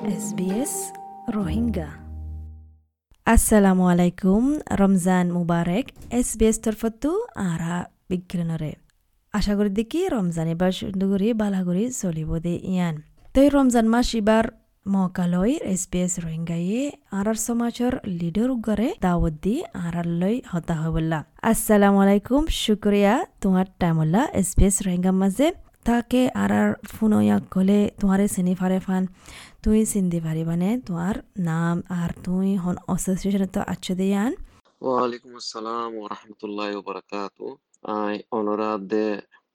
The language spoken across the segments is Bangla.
SBS রোহিঙ্গা আসসালামু আলাইকুম রমজান মুবারক এসবিএস তরফতু আরা বিজ্ঞানরে আশা করি দেখি রমজান এবার সুন্দর বালাগুড়ি চলিব দে ইয়ান তই রমজান মাস এবার মকালই এসবিএস রোহিঙ্গায়ে আরার সমাজর লিডার উগরে দাওয়াত দি আরার লই হতা হবল্লা আসসালামু আলাইকুম শুক্রিয়া তোমার টাইমল্লা এসবিএস রোহিঙ্গা মাঝে তাকে আর আর ফোনয়াক গলে তোমারে চিনি ফারে ফান। তুই চিন্দি পারিবানে তোমার নাম আর তুই হন অ্যাসোসিয়েশন তো আচ্ছ দিয়ান ওয়ালাইকুম আসসালাম ওয়া রাহমাতুল্লাহি ওয়া বারাকাতু আই অনরাদ দে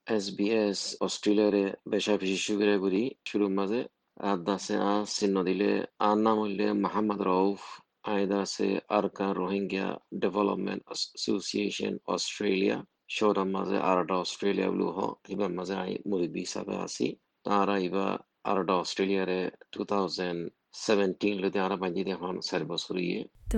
এসবিএস অস্ট্রেলিয়ারে বেশা বেশি সুগরে গুরি শুরু মাঝে আদাসে আ চিহ্ন দিলে আর নাম হইলে Mohammad Rauf আইদাসে Arakan Rohingya Development Association Australia শোরাম মাঝে আরটা অস্ট্রেলিয়া ব্লু হ হিবার মাঝে আই মুরব্বী হিসাবে আছি তারা আরটা অস্ট্রেলিয়ারে টু থাউজেন্ড সেভেন্টিন লতে আরা বাঞ্জি এখন চার বছর ইয়ে তো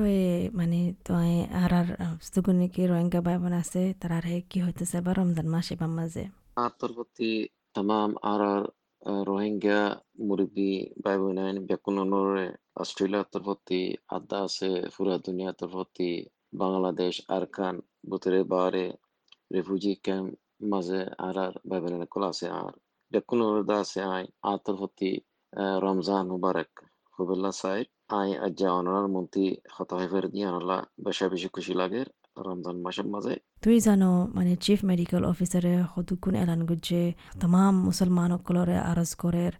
মানে তুই আর আর সুগুনি কি রোহিঙ্গা ভাই বোন আছে তারার হে কি হইতেছে বা রমজান মাস এবার মাঝে আতর প্রতি তাম আর আর রোহিঙ্গা মুরব্বী ভাই বোন বেকুনরে অস্ট্রেলিয়া তরফতি আদা আছে পুরা দুনিয়া তরফতি বাংলাদেশ আরকান বুতরে বারে রেফুজি ক্যাম্প মাঝে আর আর ভাই বোন কল আছে আর বেকুনর দা আছে আই আতর প্রতি রমজান মুবারক হুবেল্লা রমজান মাসের মাঝে। তুই জানো মানে চিফ মেডিকেল অফিসারে সদুগুণ এলান গুজে মুসলমান সকলরে আরজ করের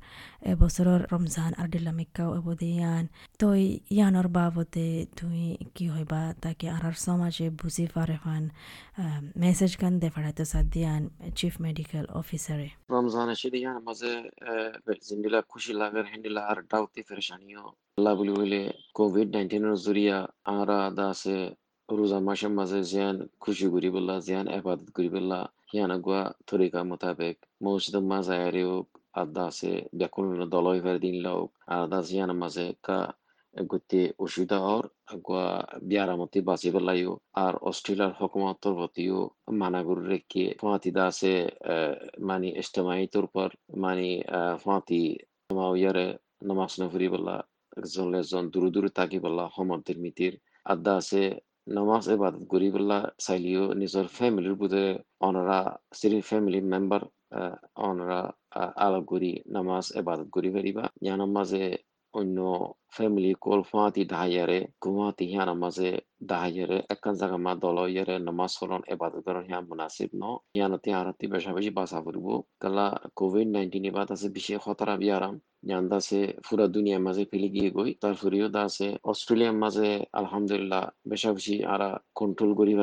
এবছৰৰ ৰমজান আৰু দিল্লামিকাও এবদে ইয়ান তই ইয়ানৰ বাবদে তুই কি হইবা তাকে আর সমাজে বুঝি পারে ফান মেসেজ গান দে ফাড়াইতে সাদিয়ান চিফ মেডিকেল অফিসারে রমজান এসে ইয়ান মাঝে জিন্দিলা খুশি লাগার হেন্দিলা আর ডাউতি ফেরেশানিও আল্লাহ বলি হইলে কোভিড নাইন্টিনের জরিয়া আরা দাসে মাসের মাঝে জিয়ান খুশি করি বললা জিয়ান এবাদত করি বললা হিয়ান আগুয়া তরিকা মোতাবেক মসজিদ মাজায়ারে হোক আদা আছে বেকুন দলই ফের দিন লোক আদা জিয়ান মাঝে কা গতি অসুবিধা হর আগুয়া বিয়ারামতি বাঁচি বেলাইও আর অস্ট্রেলিয়ার হকুমতর প্রতিও মানাগুর রেখে ফাঁতিদা আছে মানে ইস্তেমাই তোর পর মানে ফাঁতি ইয়ারে নামাজ নফরি বললা একজন একজন দূরে দূরে থাকি বললা হমদের মিতির আদা আছে নামাজ ইবাদত করি বললা চাইলিও নিজৰ ফ্যামিলির বুধে অনরা সিরি ফ্যামিলি মেম্বার অনরা আলাপ করি নামাজ ইবাদত করি পারিবা ইয়ানোর মাঝে অন্য ফ্যামিলি কল ফাঁতি ডাহাইয়ারে গুয়াহাটি হিয়ার মাঝে ডাহাইয়ারে একখান জায়গা মা দল ইয়ারে নামাজ হলন এবাদত করেন হিয়া মুনাসিব ন ইয়ানতি আরতি বেশা বেশি বাসা ফুরবো কালা কোভিড নাইন্টিন এবার আছে বিশেষ খতরা বিয়ারাম আছে পুরা দুনিয়ার মাঝে ফেলে গিয়ে গই তারপরেও দা আছে অস্ট্রেলিয়ার মাঝে আলহামদুলিল্লাহ বেশা বেশি আরা কন্ট্রোল করি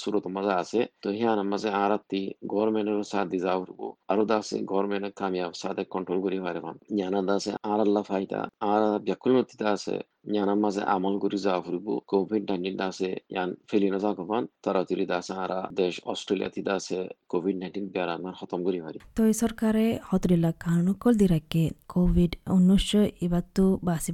সুরত মাঝে আছে তো হিয়ার মাঝে আরাতি গভর্নমেন্টের সাথ দি যাও আরও দা আছে গভর্নমেন্টের কামিয়াব সাথে কন্ট্রোল করি পারে জানা দা আছে আর আল্লাহ ফাইদা আর ব্যাকুল মতিতা আছে মাঝে আমল ফুরিব কোভিড নাইন্টিন আছে ইয়ান ফেলিনো যা কবান তারা তিরি আছে আরা দেশ অস্ট্রেলিয়া তিদা আছে কোভিড নাইন্টিন বেড়া খতম করি পারি তো এই সরকারে হতরিল্লা কারণ কল দি রাখে কোভিড উনিশশো এবার তো বাসি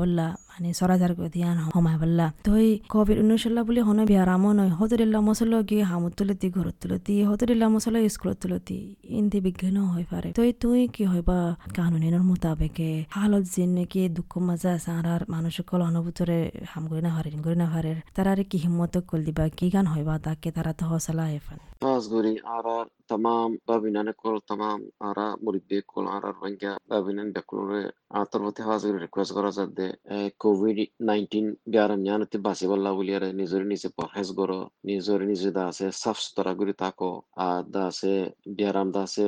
বললা। মানে চলাজার করে দিয়ে সময় পাল্লা। তো এই কোভিড উনিশ সাল্লা বলে হন বিয়ারামও নয়। হতরিল্লা মশলা গিয়ে হামুর তুলতি ঘরত তুলতি। হতরিল্লা মশলা স্কুলত তুলতি। ইন্দি বিজ্ঞান হয়ে পারে তো তুই কি হইবা কানুনের মোতাবেকে হালত যে নাকি দুঃখ মাজা আছে আর মানুষকল অনুভূতরে হাম করে না হারে করে না হারে তারা কি হিম্মত কল দিবা? কি গান হইবা তাকে তারা তো হসলা হেফান Nazguri arar tamam babinane kol tamam ara muribbe kol arar ranga babinan bekulore atar vote hazguri request gora zadde covid 19 Bihar ज्ञान ति बासी बल्ला बुलियारे निजोरी निसे परहेज गोरो निजोरी निसे दासे साफ़ सुथरा गुरी ताको आ दासे बिहाराम दासे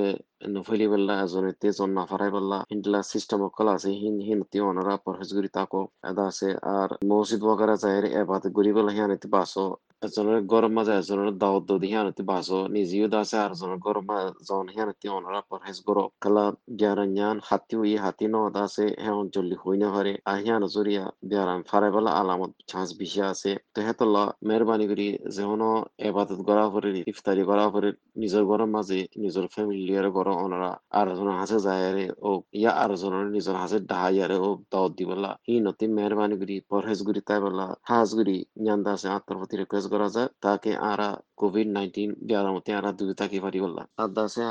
नफली बल्ला जने ते जन नाफाराय बल्ला हिंडला सिस्टम कल आसे हिन हिन ति ओनरा परहेज गुरी ताको दासे आर मस्जिद वगैरह जाहेर एबाद गुरी बल्ला याने ति बासो দদি হিয়ানেতে বাসো নিজেও দা আছে আর জনের গরম জন হিয়ানেতে অনরা পরহেজ করো কালা বিয়ারান হাতি উই হাতি ন দা আছে হেন জল্দি হই না পারে আহিয়ান জরিয়া বিয়ারাম ফারে বলা আলামত চান্স বেশি আছে তো হেতলা মেহরবানি করি যেন এবাদত করা পরে ইফতারি করা পরে নিজের ঘরের মাঝে নিজের ফ্যামিলিয়ার ঘর ওনারা আর জন হাসে যায় ও ইয়া আর জনের নিজের হাসে ডাহাইয়ারে ও দাওয়াত দি বলা হি নতি মেহরবানি করি পরহেজ করি তাই বলা হাজ করি জ্ঞানদা আছে আত্মার প্রতি রিকোয়েস্ট করা যায় তাকে আরা COVID-19 biaramতে আরা দূরে থাকি পারি বললা আদাসে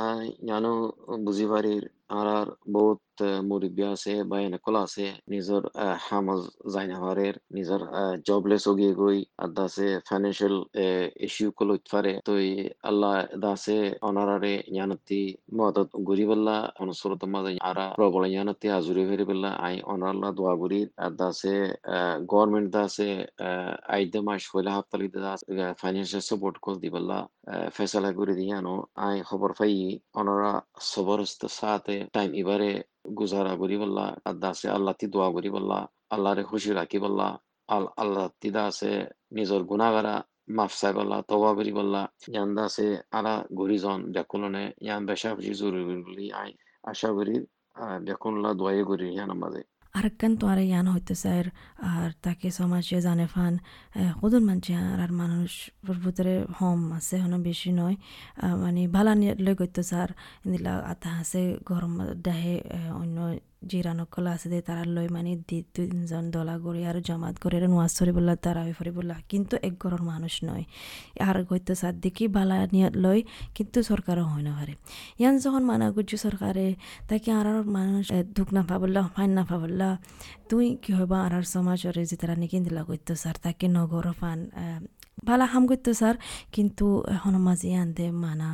জানো বুঝি পারির আরার বহুত মুরব্বী আছে বা এনেকল আছে নিজর হামাজ যাই নাভারের নিজর জবলেস ওগিয়ে গই আদাসে ফাইন্যান্সিয়াল ইস্যু কল পারে তো আল্লাহ দাসে অনারারে জানতি মদত গরি বললা অনুসরত মাঝে আরা প্রবল জানতি আজুরি ফেরি বললা আই অনারাল্লাহ দোয়া গরি আদাসে গভর্নমেন্ট দাসে আইদে মাস হইলে হাফতালি দাস ফাইন্যান্সিয়াল সাপোর্ট কল গুজারা করি বললা আদাসে আল্লাহ তি দোয়া করি বললা আল্লাহরে খুশি রাখি বললা আল আল্লাহ তিদা আছে নিজর গুণাগারা মাফ চাই বললা তবা করি বললা ইয়ান্দা আছে আরা গরিজন ব্যাকুলনে ইয়ান বেশা বেশি জরুরি আই আশা করি ব্যাকুল্লা দোয়াই করি ইয়ান মাঝে আরেকখান তো আর ইয়ান হইতে স্যার আর তাকে সমাজে জানে ফান কজন মানছে আর আর মানুষ ভিতরে হম আছে হন বেশি নয় মানে ভালা লৈ গইতো স্যার দিলা আতা আছে গরম দাহে অন্য জিরানকল আছে দে তারা লই মানে দি তিনজন দলা করে আর জমাত নোয়াজ সরি বললা, তারা ফরি বললা, কিন্তু এক ঘরের মানুষ নয়। আর গইতো সাত দেখি বালা নিয়ত লই কিন্তু সরকারও হয় না পারে ইয়ান যখন মানা করছি সরকারে, তাকে আর মানুষ দুঃখ না পাবল্লা ফাইন না পাবল্লা তুই কি হবা আর সমাজরে যে তারা নিকিন দিলা করতো স্যার তাকে নগর ফান ভালা হাম করতো, স্যার। কিন্তু এখনও মাঝে আনতে মানা।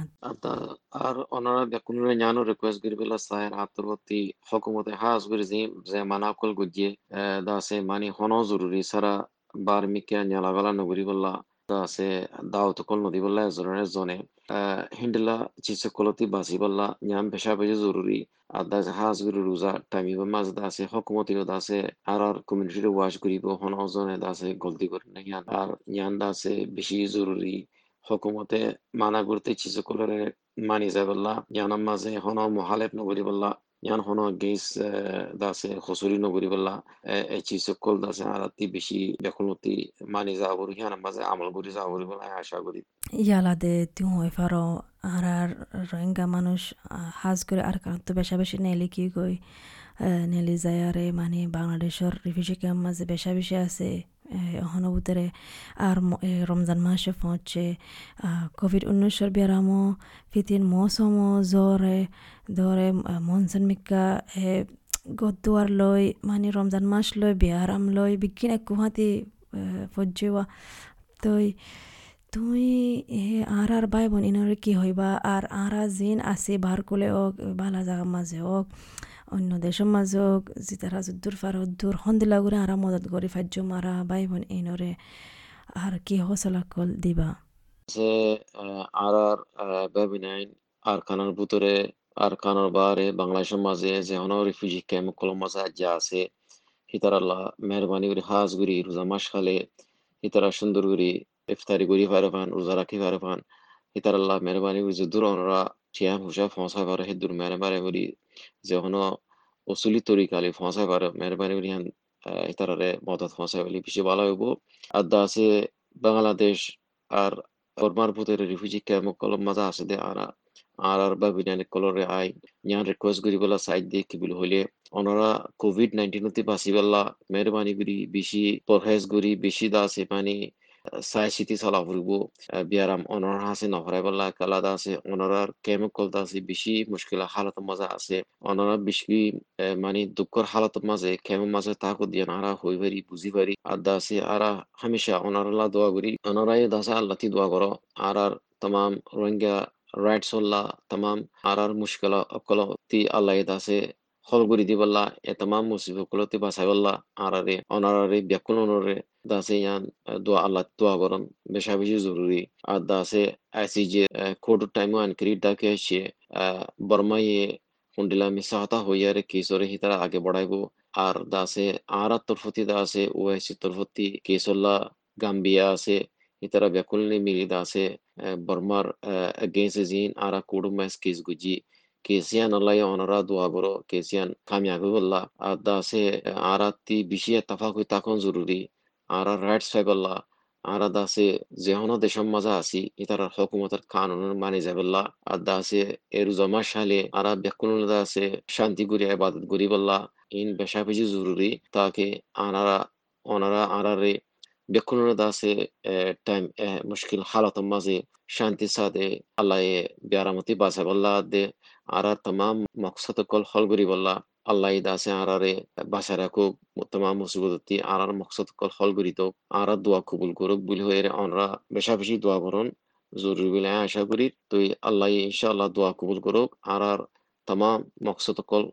আর ওনারা দেখুন ஞானோ রিকোয়েস্ট গিরবেলা সাহের আত্মবর্তী হকুমতে হাস গিরজি যে মানা কল গুজিয়ে দাসে মানি হনো জরুরি। সারা বার মিকে ন্যালাগালা নগরি বললা দাসে দাওত কল নদী বললা জনের জনে। ஞান পেশা পেশে জরুরি আদাস হাজ গুরু রোজা টাইমি বা মাঝ দাসে হকুমতি দাসে আর আর কমিউনিটি ওয়াশ করিব হন ওজনে দাসে গলতি করে না জ্ঞান আর জ্ঞান দাসে বেশি জরুরি হকুমতে মানা করতে চিসে কলরে মানি যায় বললা জ্ঞানার মাঝে হন মহালেপ নগরী গেস দাসে খসুরি নগরী বললা এ চিসে কল দাসে আরাতি বেশি বেকুলতি মানি যাবর জ্ঞানার মাঝে আমল করি যাবর বলা আশা করি ইয়ালাদে তুই হয় ফারো আর আর রোহিঙ্গা মানুষ হাজ করে আর কারণ তো বেশা বেশি নেলি কি কই নেলি যায় আরে মানে বাংলাদেশের রিফিউজি ক্যাম্প মাঝে বেশা বেশি আছে এখনও ভিতরে আর রমজান মাসে পৌঁছে কোভিড উনিশের বেরামো ফিতিন মৌসুমো জ্বরে ধরে মনসুন মিকা হে গদুয়ার লই মানে রমজান মাস লই বেয়ারাম লই বিজ্ঞান এক কুহাতি ফজ্জেওয়া তই তুই হে আর আর বাই বোন ইনরে কি হইবা আর আরা জিন আছে বার কোলে ওক বালা জাগার মাঝে ওক অন্য দেশের মাজক ওক যে তারা যদ্দুর ফার দূর হন্দিলা করে আরা মদত করি ফাজ্য মারা বাই বোন ইনরে আর কি হসলা কল দিবা? যে আর আর বেবিনাইন আর কানার ভিতরে আর কানার বারে বাংলাদেশের মাঝে যে হন রিফিউজি ক্যাম্প কলম মাঝে যা আছে হিতার আল্লাহ মেহরবানি করে হাজ গুরি রোজা মাস খালে হিতারা সুন্দর করি ইফতারি করি ফারফান রোজা রাখি ফারফান হিতার আল্লাহ মেহরবানি করে যে দূর অনরা ঠিয়া ফুসা ফসা পারে হে দূর মেহরবানি করি মেহরবানি মদত বেশি ভালো হইব। আর দা আছে বাংলাদেশ আর বর্মার ভূতের রিফিউজি ক্যাম্প কলম মাজা আছে দে, আরা আর আর বা বিনানি কলরে আই ইয়ান রিকোয়েস্ট করি বলা সাইড দিয়ে কি বলি হইলে অনরা কোভিড নাইন্টিন হতে বাঁচি বলা মেহরবানি করি, বেশি পরহেজ করি, বেশি দা আছে মানে 사이시 디살라 부르고 비아람 오너 하세 너브라이발라. 칼라다세 오너라 케미컬다세 비시 মুশকিল হালত মাঝে আছে ওনারা বেশি মানে দুঃখর হালত মাঝে কেমন মাঝে তাকো দিয়ে নারা হই পারি বুঝি পারি আর দাসে আরা হামেশা ওনারা দোয়া করি ওনারাই দাসা আল্লাহতি দোয়া করো আর আর তমাম রোহিঙ্গা রাইটস হল্লা তমাম আর আর মুশকিল অকলতি আল্লাহ দাসে হল গুরি দিবল্লা এ তমাম মুসিবকুলতি বাসাইবল্লা আরারে অনারারে ব্যাকুল অনরে দাসে ইয়ান দোয়া আল্লাহ দোয়া করন বেশা বেশি জরুরি আর দাসে আইসি যে কোড টাইম আন করি ডাকে আসছে বর্মাইয়ে হুন্ডিলা মিসাহতা হইয়ারে কেসরে হিতারা আগে বড়াইবো আর দাসে আরা তরফতি দাসে ওয়াইসি তরফতি কেসল্লা গাম্বিয়া আছে হিতারা ব্যাকুল নে মিলি দাসে বর্মার এগেন্স জিন আরা কোড ম্যাচ কেস গুজি কেসিয়ান আল্লাহ অনরা দোয়া করো কেসিয়ান কামিয়াবি বললা আর দাসে আরাতি বেশি এত্তাফাক হই তাকন জরুরি আরা রাইট সাইবল্লা আরা দাসে যেহন দেশম মাজা আসি ইতার হকুমতের কানুনের মানে যাবেল্লা। আর দাসে এর জমা সালে আরা বেকুন দাসে শান্তি গুরি আবাদত গুরি বল্লা। ইন বেশা বেশি জরুরি, তাকে আনারা, অনারা আনারে বেকুন দাসে টাইম মুশকিল হালত মাঝে, শান্তি সাথে আল্লাহ বেয়ারামতি বাসাবল্লা দে। আরা তাম মকসদ কল হল গুরি বল্লা। Allah আছে আরারে বাসা রাখুক তোমার মুসিবতী আরার মকসদ কল হল গরিত আরার দোয়া কবুল করুক বুলি হয়ে অনরা বেশাবেশি দোয়া করুন জরুরি বলে আশা করি, তুই আল্লাহ ইনশাআল্লাহ দোয়া কবুল করুক আরার তামাম মকসদ কল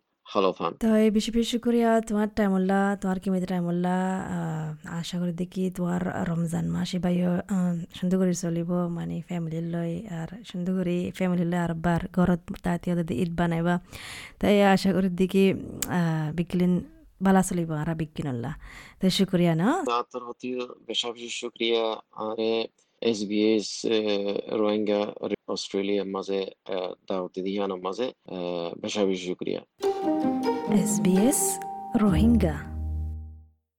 তোমার টাইমুল্লা তোমার কিমিতে টাইমুল্লা আশা করি দেখি তোমার রমজান মাস এবাইও সুন্দর করে চলিব মানে ফ্যামিলির লয় আর সুন্দর করে ফ্যামিলির লয় আর বার ঘরত তাতে ঈদ বানাইবা। তাই আশা করি দেখি বিকিলিন বালা চলিব আর বিকিনল্লা তাই শুক্রিয়া না? তার হতে বেশা বেশি শুক্রিয়া আরে SBS রোহিঙ্গা অস্ট্রেলিয়ার মাঝে দাওয়াতি দিহানোর মাঝে বেশা বেশি শুক্রিয়া SBS রোহিঙ্গা